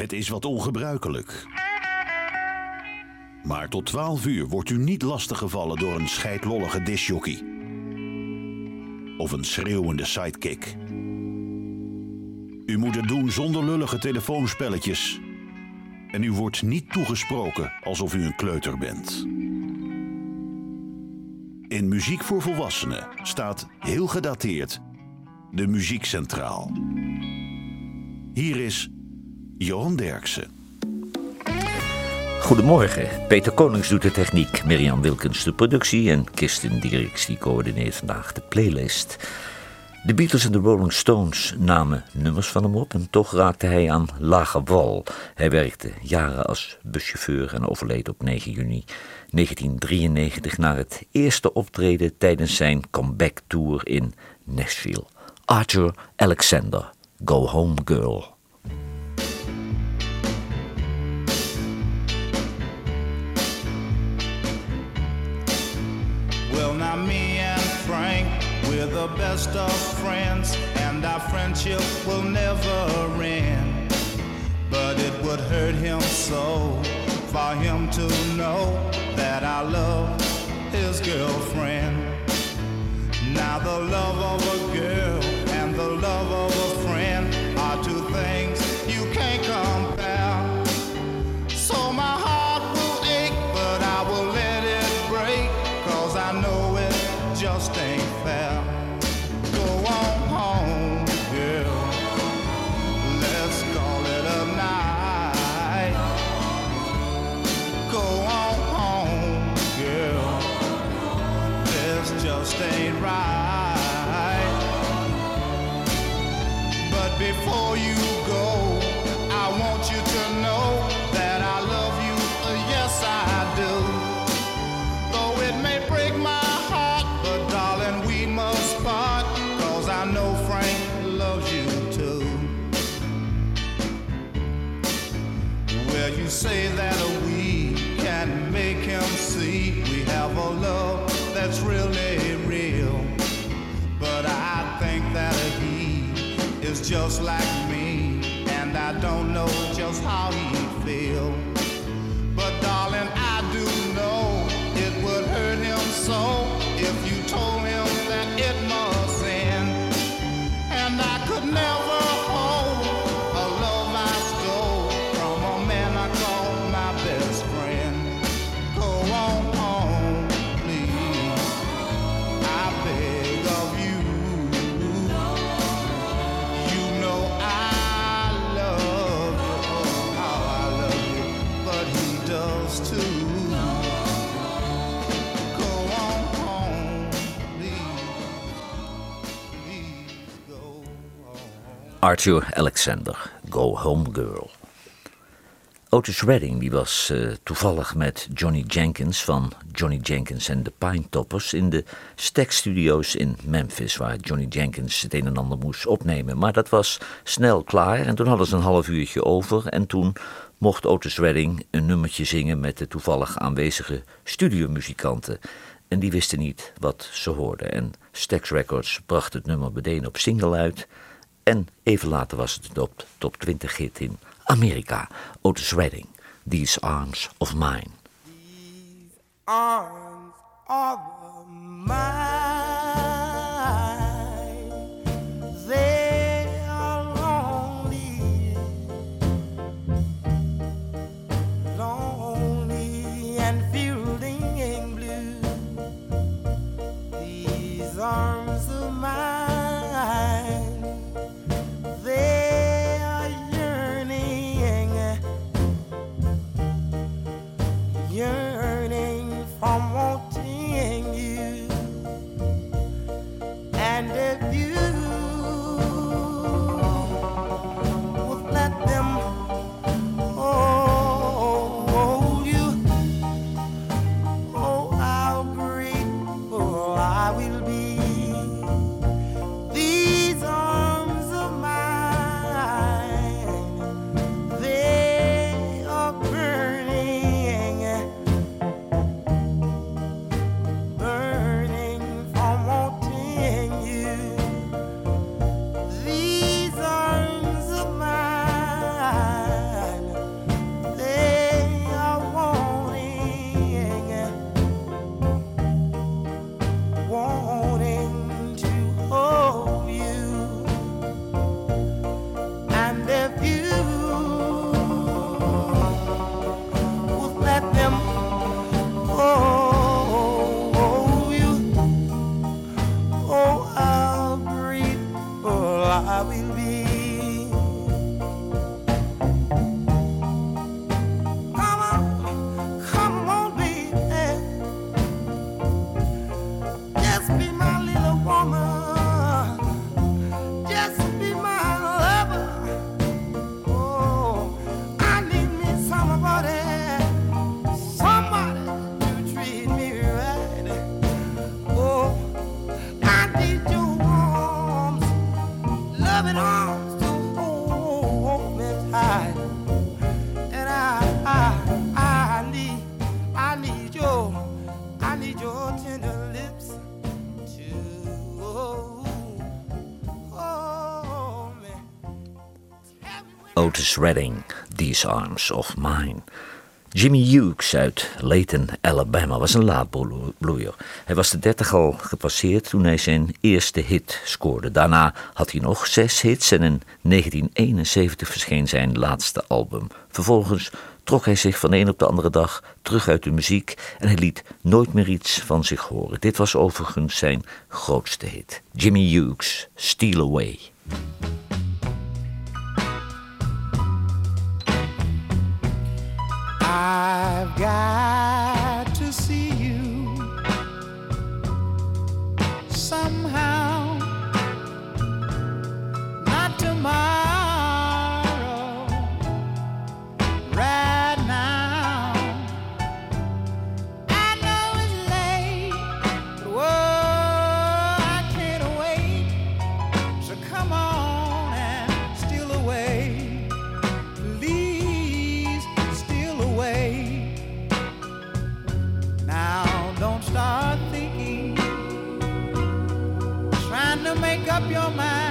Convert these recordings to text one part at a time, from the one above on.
Het is wat ongebruikelijk. Maar tot 12 uur wordt u niet lastiggevallen door een scheidlollige disjockey. Of een schreeuwende sidekick. U moet het doen zonder lullige telefoonspelletjes. En u wordt niet toegesproken alsof u een kleuter bent. In Muziek voor Volwassenen staat heel gedateerd de Muziek Centraal. Hier is Johan Derksen. Goedemorgen, Peter Konings doet de techniek, Mirjam Wilkens de productie en Kirsten Dierks die coördineert vandaag de playlist. De Beatles en de Rolling Stones namen nummers van hem op en toch raakte hij aan lage wal. Hij werkte jaren als buschauffeur en overleed op 9 juni 1993 na het eerste optreden tijdens zijn comeback tour in Nashville. Arthur Alexander, Go Home Girl. Best of friends, and our friendship will never end. But it would hurt him so for him to know that I love his girlfriend. Now, the love of a girl and the love of just like Arthur Alexander, Go Home Girl. Otis Redding die was eh, toevallig met Johnny Jenkins van Johnny Jenkins en de Pine Toppers in de Stack Studios in Memphis, waar Johnny Jenkins het een en ander moest opnemen. Maar dat was snel klaar en toen hadden ze een half uurtje over en toen mocht Otis Redding een nummertje zingen met de toevallig aanwezige studiomuzikanten. En die wisten niet wat ze hoorden. En Stax Records bracht het nummer meteen op single uit. En even later was het een top, top 20 hit in Amerika. Otis Redding, These Arms of Mine. arms are mine. Otis Redding, These Arms of Mine. Jimmy Hughes uit Layton, Alabama, was een laadbloeier. Hij was de 30 al gepasseerd toen hij zijn eerste hit scoorde. Daarna had hij nog zes hits en in 1971 verscheen zijn laatste album. Vervolgens trok hij zich van de een op de andere dag terug uit de muziek en hij liet nooit meer iets van zich horen. Dit was overigens zijn grootste hit. Jimmy Hughes, Steal Away. I've got up your mind.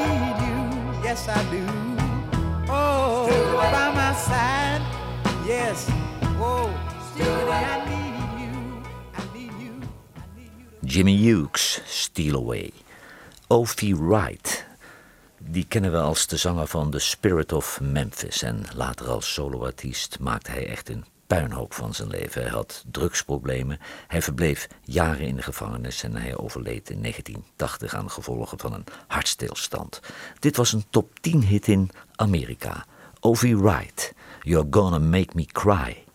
need you, yes I do. Oh, Stewart. by my side, yes. Oh, Stewart. I need you, I need you, I need you. Jimmy Hughes, Steal Away. Ophi Wright. Die kennen we als de zanger van The Spirit of Memphis. En later als soloartiest maakte hij echt een puinhoop van zijn leven. Hij had drugsproblemen, hij verbleef jaren in de gevangenis en hij overleed in 1980 aan de gevolgen van een hartstilstand. Dit was een top 10 hit in Amerika. Ovie Wright, You're Gonna Make Me Cry.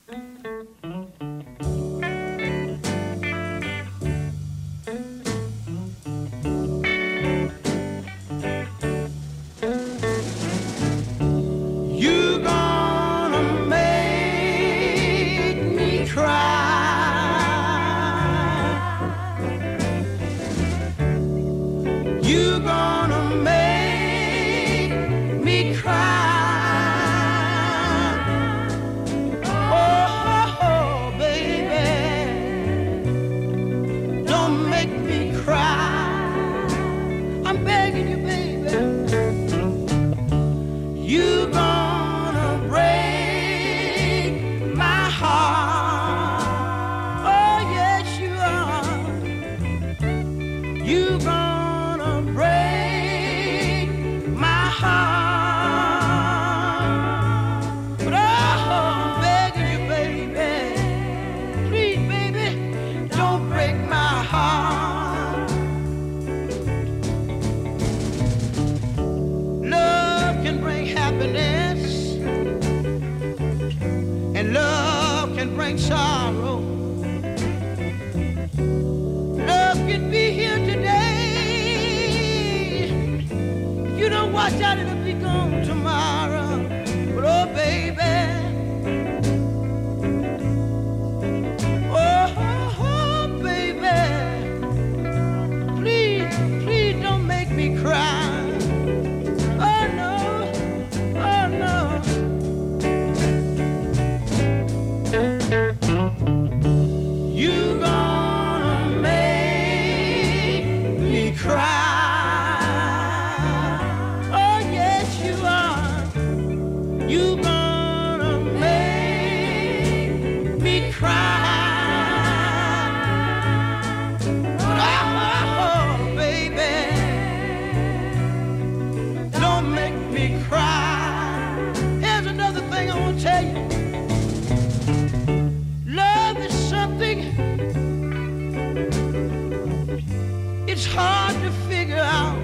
It's hard to figure out.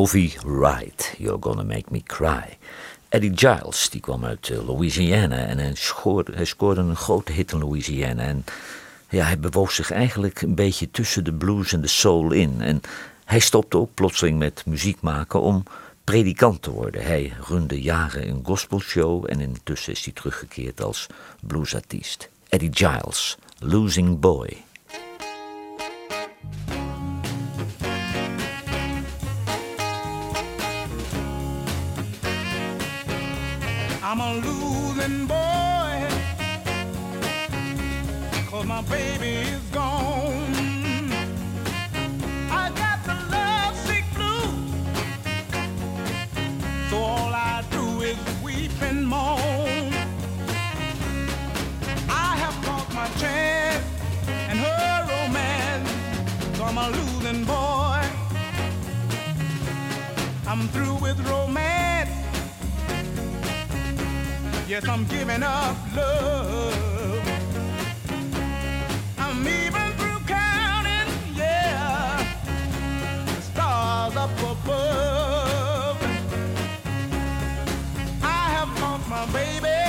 Alone. Ovi Wright, You're Gonna Make Me Cry. Eddie Giles, die kwam uit eh, Louisiana en hij scoorde, hij scoorde een grote hit in Louisiana. En ja, hij bewoog zich eigenlijk een beetje tussen de blues en de soul in. En hij stopte ook plotseling met muziek maken om predikant te worden. Hij runde jaren een gospelshow en intussen is hij teruggekeerd als bluesartiest. Eddie Giles, Losing Boy. I'm a losing boy. Cause my baby is gone. I got the love sick blues. So all I do is weep and moan. I have caught my chance and her romance. So I'm a losing boy. I'm through with romance. Yes, I'm giving up love. I'm even through counting, yeah, the stars up above. I have lost my baby,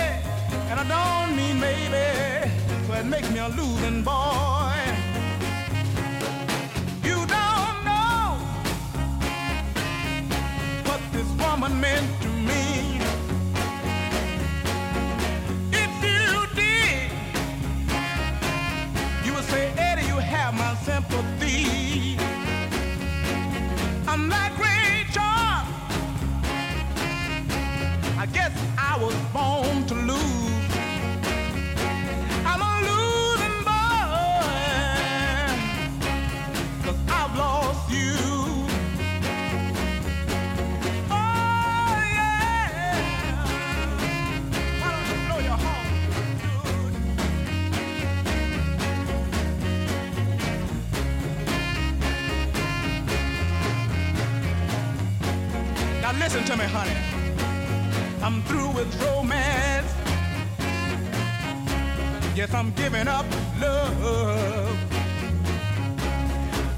and I don't mean maybe, so it makes me a losing boy. You don't know what this woman meant me, honey. I'm through with romance. Yes, I'm giving up love.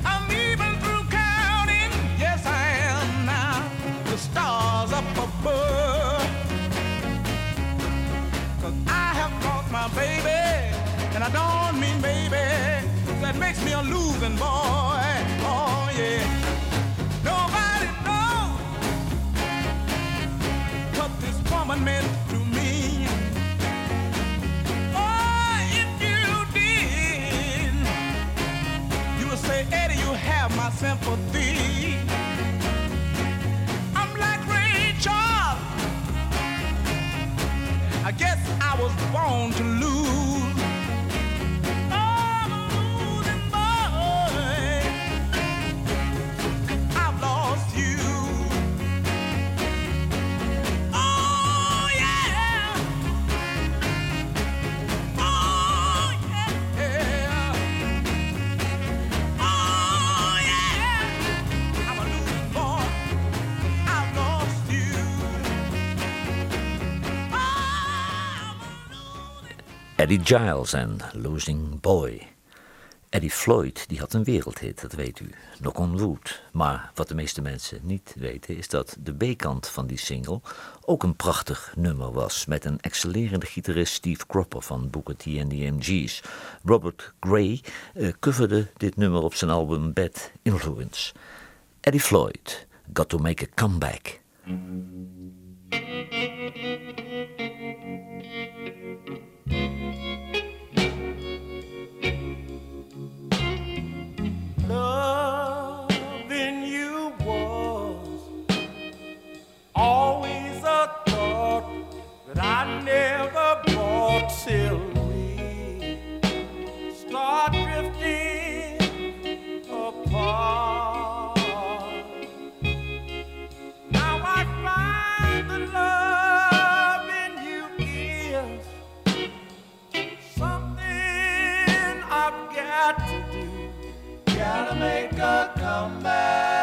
I'm even through counting. Yes, I am now. The stars up above. Cause I have lost my baby. And I don't mean baby. That makes me a losing boy. Oh, yeah. Eddie Giles en Losing Boy. Eddie Floyd die had een wereldhit, dat weet u, Knock on Wood. Maar wat de meeste mensen niet weten is dat de B-kant van die single ook een prachtig nummer was... met een excellerende gitarist Steve Cropper van Booker T and the MG's. Robert Gray uh, coverde dit nummer op zijn album Bad Influence. Eddie Floyd, Got to Make a Comeback. ever bought till we start drifting apart. Now I find the love in you is something I've got to do. Gotta make a comeback.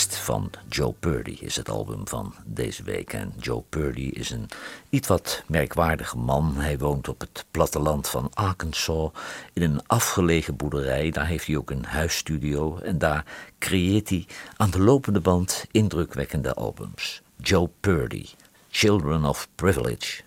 Joe Purdy is het album van deze week. En Joe Purdy is een iets wat merkwaardige man. Hij woont op het platteland van Arkansas in een afgelegen boerderij. Daar heeft hij ook een huisstudio en daar creëert hij aan de lopende band indrukwekkende albums. Joe Purdy, Children of Privilege.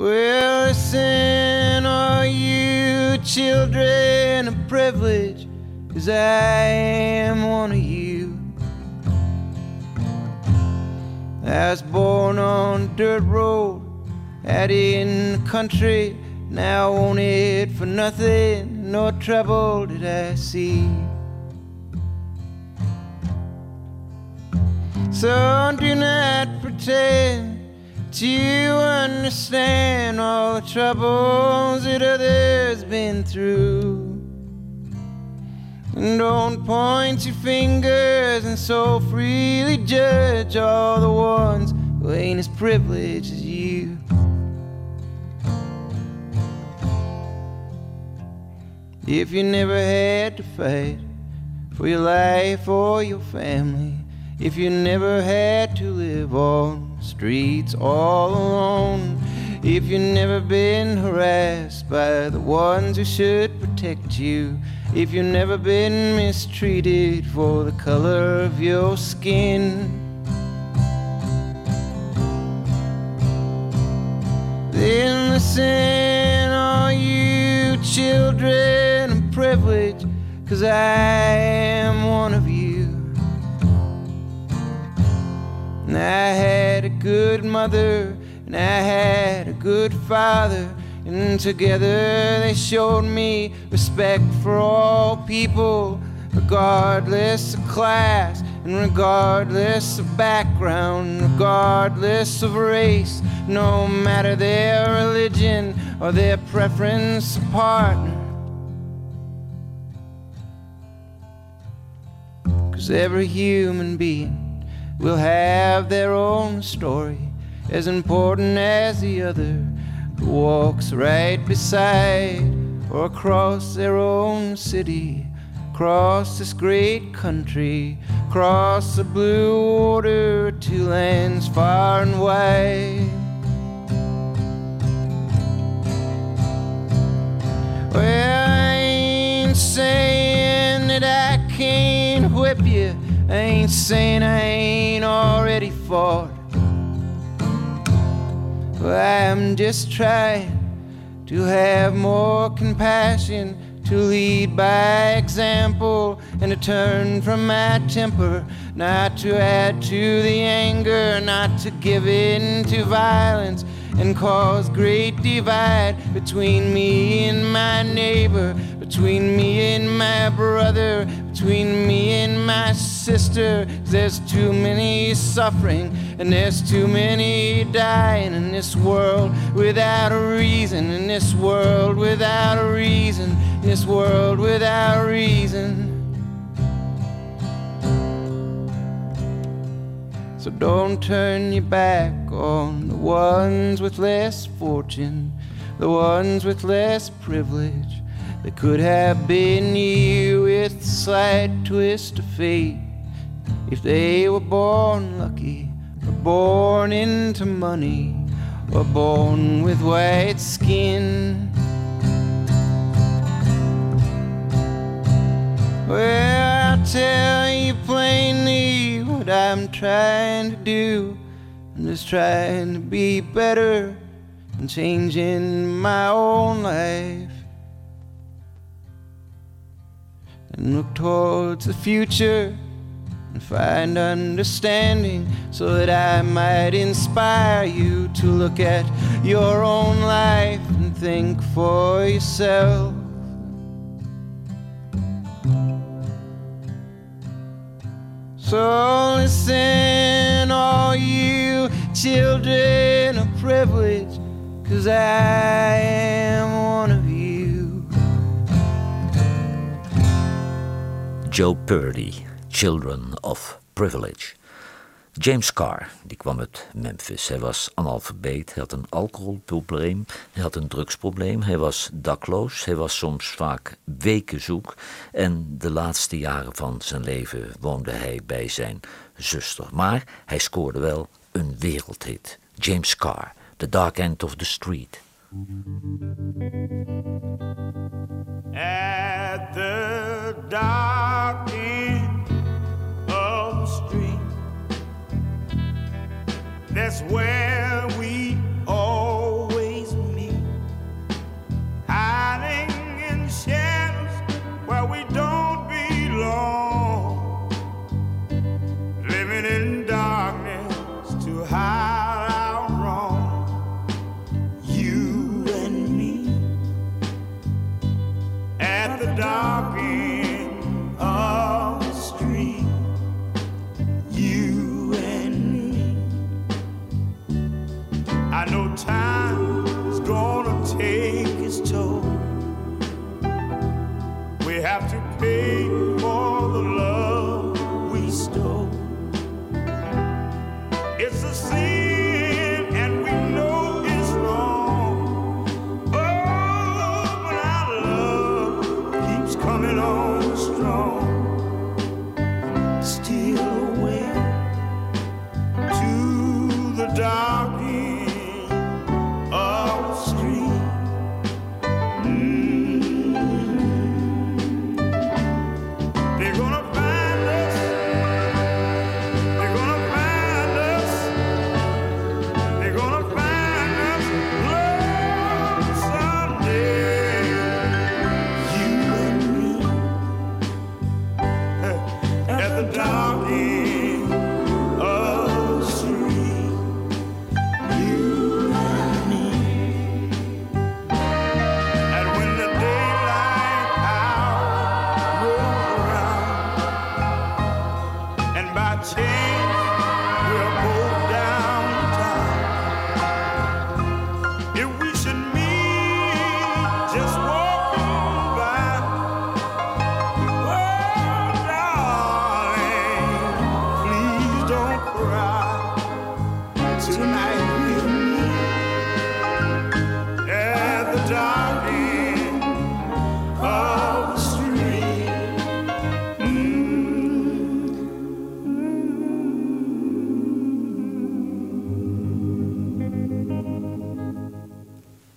Well, listen, are you children of privilege? Cause I am one of you. I was born on a dirt road, out in the country. Now on it for nothing, no trouble did I see. So do not pretend do you understand all the troubles that others been through? And don't point your fingers and so freely judge all the ones who ain't as privileged as you. If you never had to fight for your life or your family, if you never had to live on streets all alone. If you've never been harassed by the ones who should protect you, if you've never been mistreated for the color of your skin. Then listen, all you children of privilege, cause I am one of you. And I had a good mother, and I had a good father, and together they showed me respect for all people, regardless of class, and regardless of background, regardless of race, no matter their religion or their preference of partner. Cause every human being will have their own story, as important as the other who walks right beside or across their own city, across this great country, across the blue water to lands far and wide. Well, I ain't saying that I can't whip you. Ain't saying I ain't already fought. I'm just trying to have more compassion, to lead by example, and to turn from my temper, not to add to the anger, not to give in to violence and cause great divide between me and my neighbor, between me and my brother, between me and my sister. There's too many suffering and there's too many dying in this world without a reason, in this world without a reason, in this world without a reason. So don't turn your back on the ones with less fortune, the ones with less privilege. They could have been you with a slight twist of fate if they were born lucky, or born into money, or born with white skin. Well, I'll tell you plainly what I'm trying to do. I'm just trying to be better and changing my own life. And look towards the future and find understanding so that I might inspire you to look at your own life and think for yourself. So listen, all you children of privilege, cause I am one of you. Joe Purdy, Children of Privilege. James Carr, die kwam uit Memphis. Hij was analfabeet, hij had een alcoholprobleem, hij had een drugsprobleem, hij was dakloos, hij was soms vaak weken zoek en de laatste jaren van zijn leven woonde hij bij zijn zuster. Maar hij scoorde wel een wereldhit. James Carr, The Dark End of the Street. At the dark That's where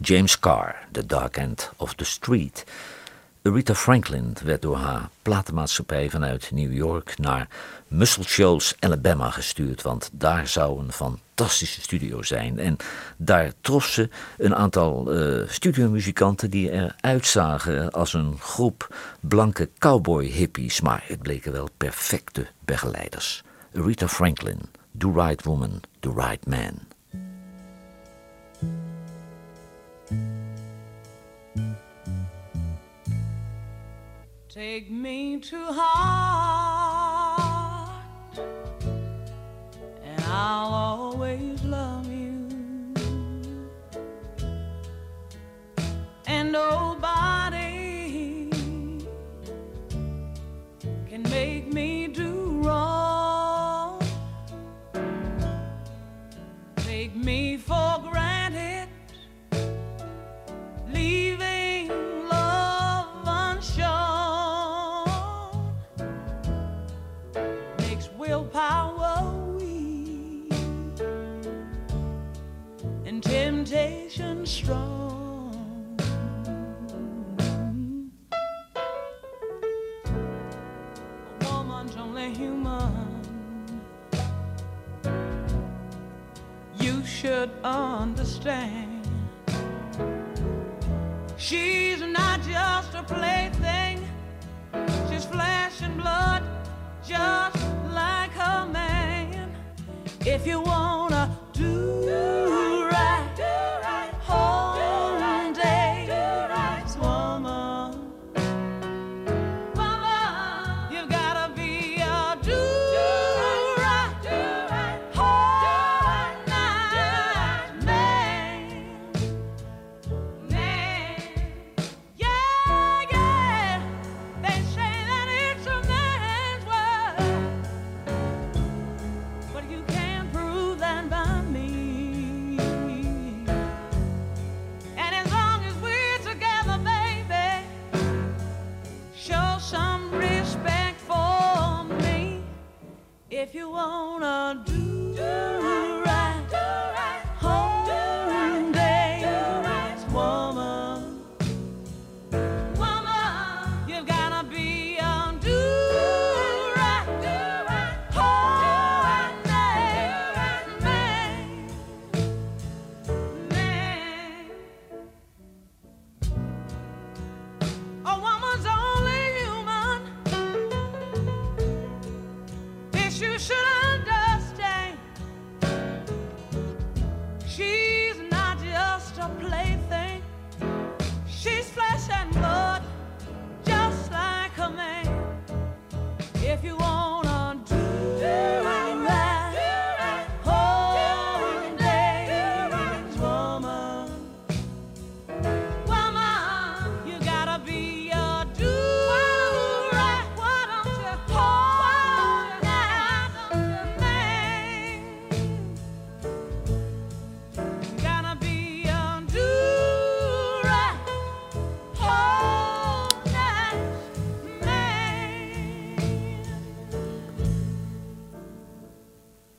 James Carr, The Dark End of the Street. Aretha Franklin werd door haar platenmaatschappij vanuit New York naar Muscle Shoals, Alabama gestuurd, want daar zou een fantastische studio zijn. En daar trof ze een aantal uh, studiomuzikanten die er uitzagen als een groep blanke cowboy hippies, maar het bleken wel perfecte begeleiders. Aretha Franklin, The Right Woman, The Right Man. Take me to heart, and I'll always love you. And nobody can make me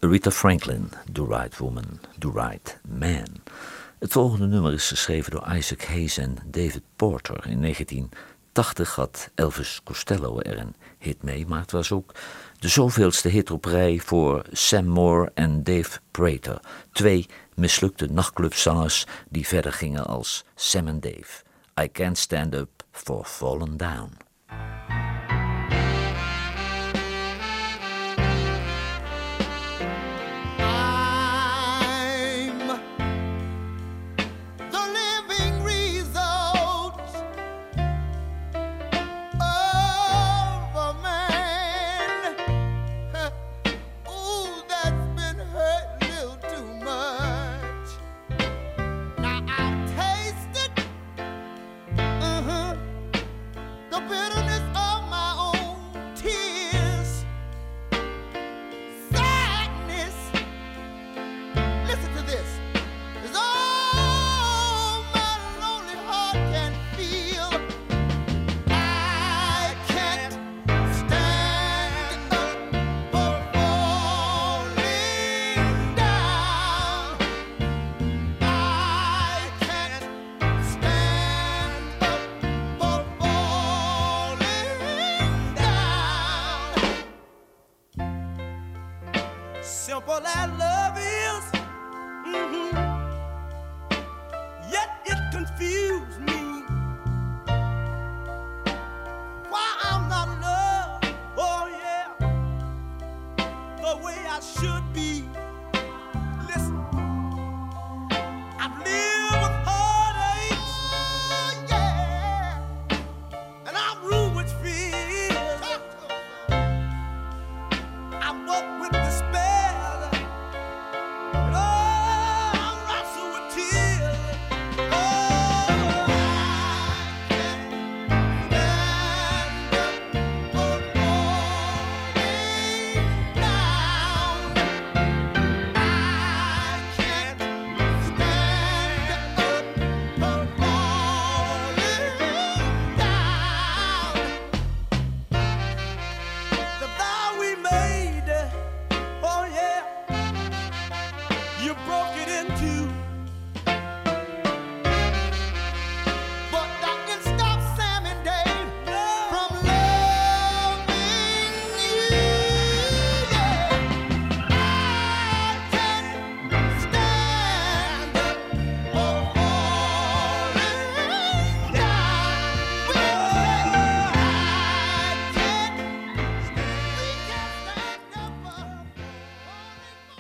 Aretha Franklin, The Right Woman, The Right Man. Het volgende nummer is geschreven door Isaac Hayes en David Porter. In 1980 had Elvis Costello er een hit mee, maar het was ook de zoveelste hit op rij voor Sam Moore en Dave Prater. Twee mislukte nachtclubzangers die verder gingen als Sam en Dave. I Can't Stand Up for Fallen Down. simple as love is. Mm -hmm.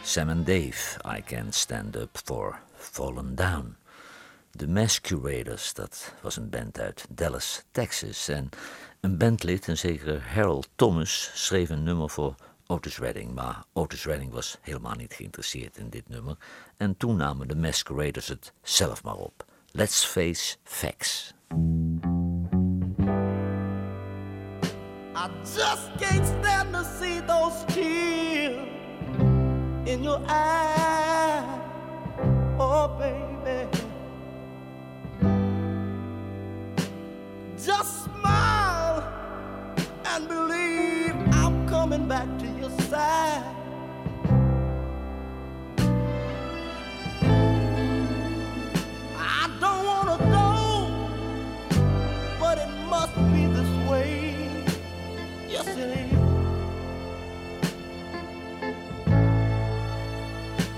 Sam and Dave, I Can't Stand Up for Fallen Down. De Masqueraders, dat was een band uit Dallas, Texas. En een bandlid, een zekere Harold Thomas, schreef een nummer voor Otis Redding. Maar Otis Redding was helemaal niet geïnteresseerd in dit nummer. En toen namen de Masqueraders het zelf maar op. Let's face facts. I just can't in your eyes. Oh, baby. Just smile and believe I'm coming back to your side.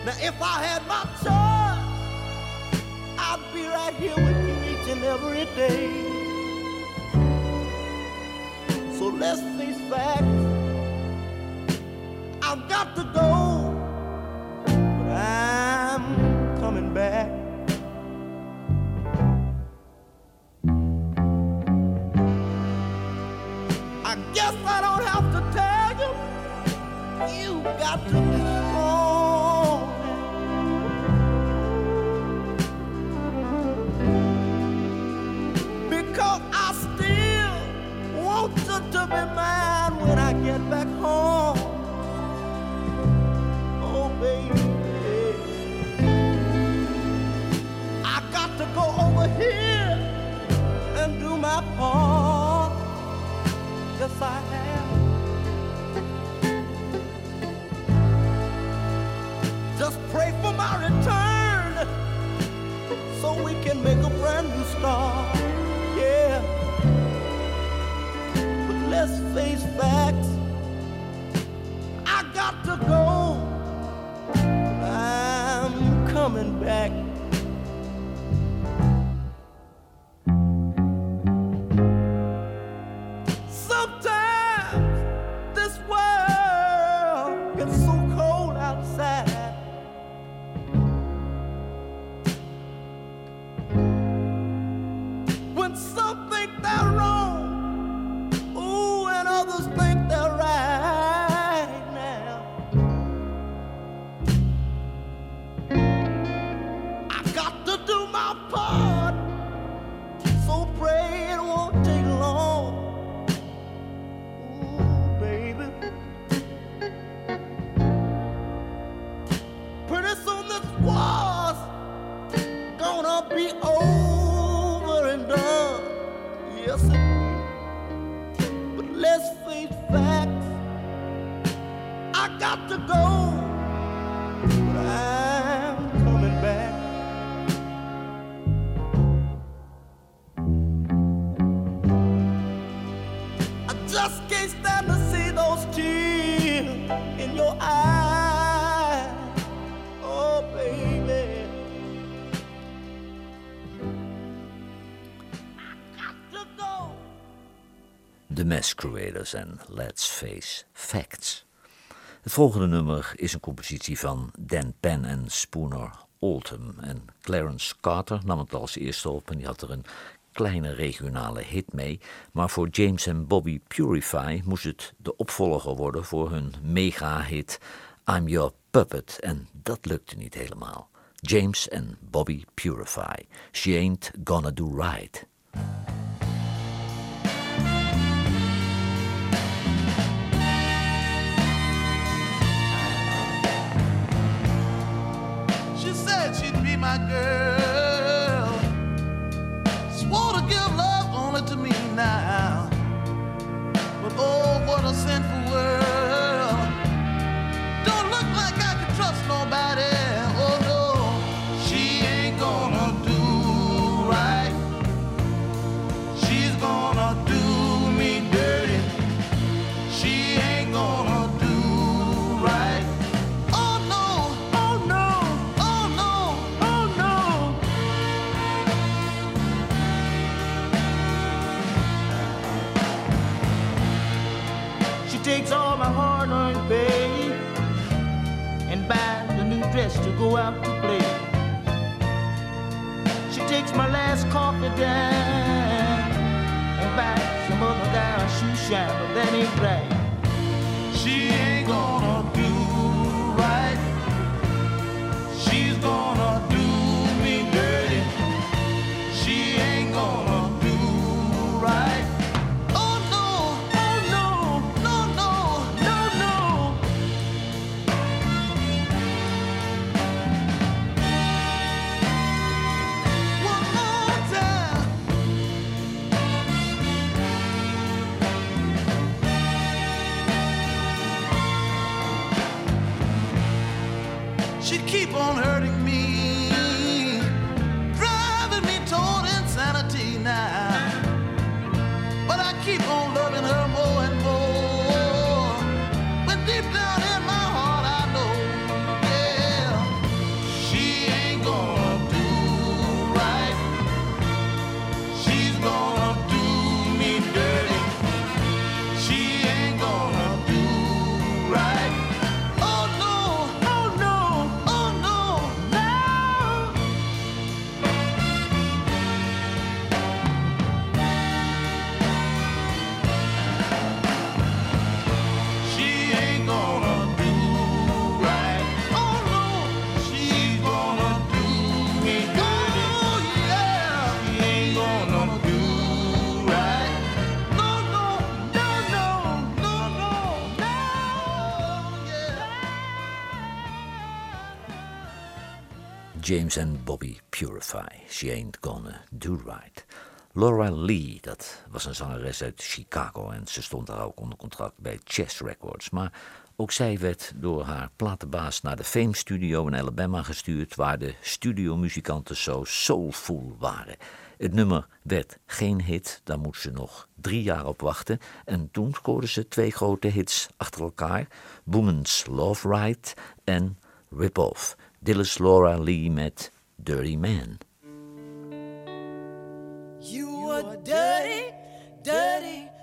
Now, if I had my choice, I'd be right here with you each and every day. So let's face facts. I've got to go, but I'm coming back. I guess I don't have to tell you. You got to to be mine when I get back home. Oh, baby. I got to go over here and do my part. Yes, I have. Just pray for my return so we can make a brand new start. Let's face facts. I got to go. I'm coming back. Masqueraders en Let's Face Facts. Het volgende nummer is een compositie van Dan Penn en Spooner Oldham. En Clarence Carter nam het als eerste op en die had er een kleine regionale hit mee. Maar voor James en Bobby Purify moest het de opvolger worden voor hun mega-hit I'm Your Puppet. En dat lukte niet helemaal. James en Bobby Purify. She Ain't Gonna Do Right. My girl. Swore to give love only to me now. But oh, what a sinful go out to play. She takes my last coffee down and buys some other guy a shoe shine, but that ain't right. keep on loving her. James en Bobby Purify. She Ain't Gonna Do Right. Laura Lee, dat was een zangeres uit Chicago en ze stond daar ook onder contract bij Chess Records. Maar ook zij werd door haar platenbaas naar de Fame Studio in Alabama gestuurd, waar de studiomuzikanten zo soulful waren. Het nummer werd geen hit, daar moest ze nog drie jaar op wachten. En toen scoorden ze twee grote hits achter elkaar: Woman's Love Ride en Rip Off. Dillis Laura Lee met Dirty Man. You are dirty, dirty.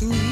You.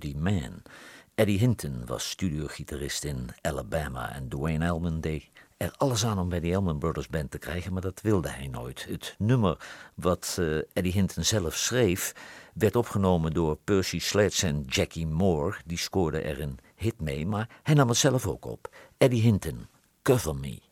Dirty Man. Eddie Hinton was studiogitarist in Alabama en Dwayne Elman deed er alles aan om bij de Elman Brothers Band te krijgen, maar dat wilde hij nooit. Het nummer wat uh, Eddie Hinton zelf schreef, werd opgenomen door Percy Sledge en Jackie Moore. Die scoorden er een hit mee, maar hij nam het zelf ook op. Eddie Hinton, Cover Me.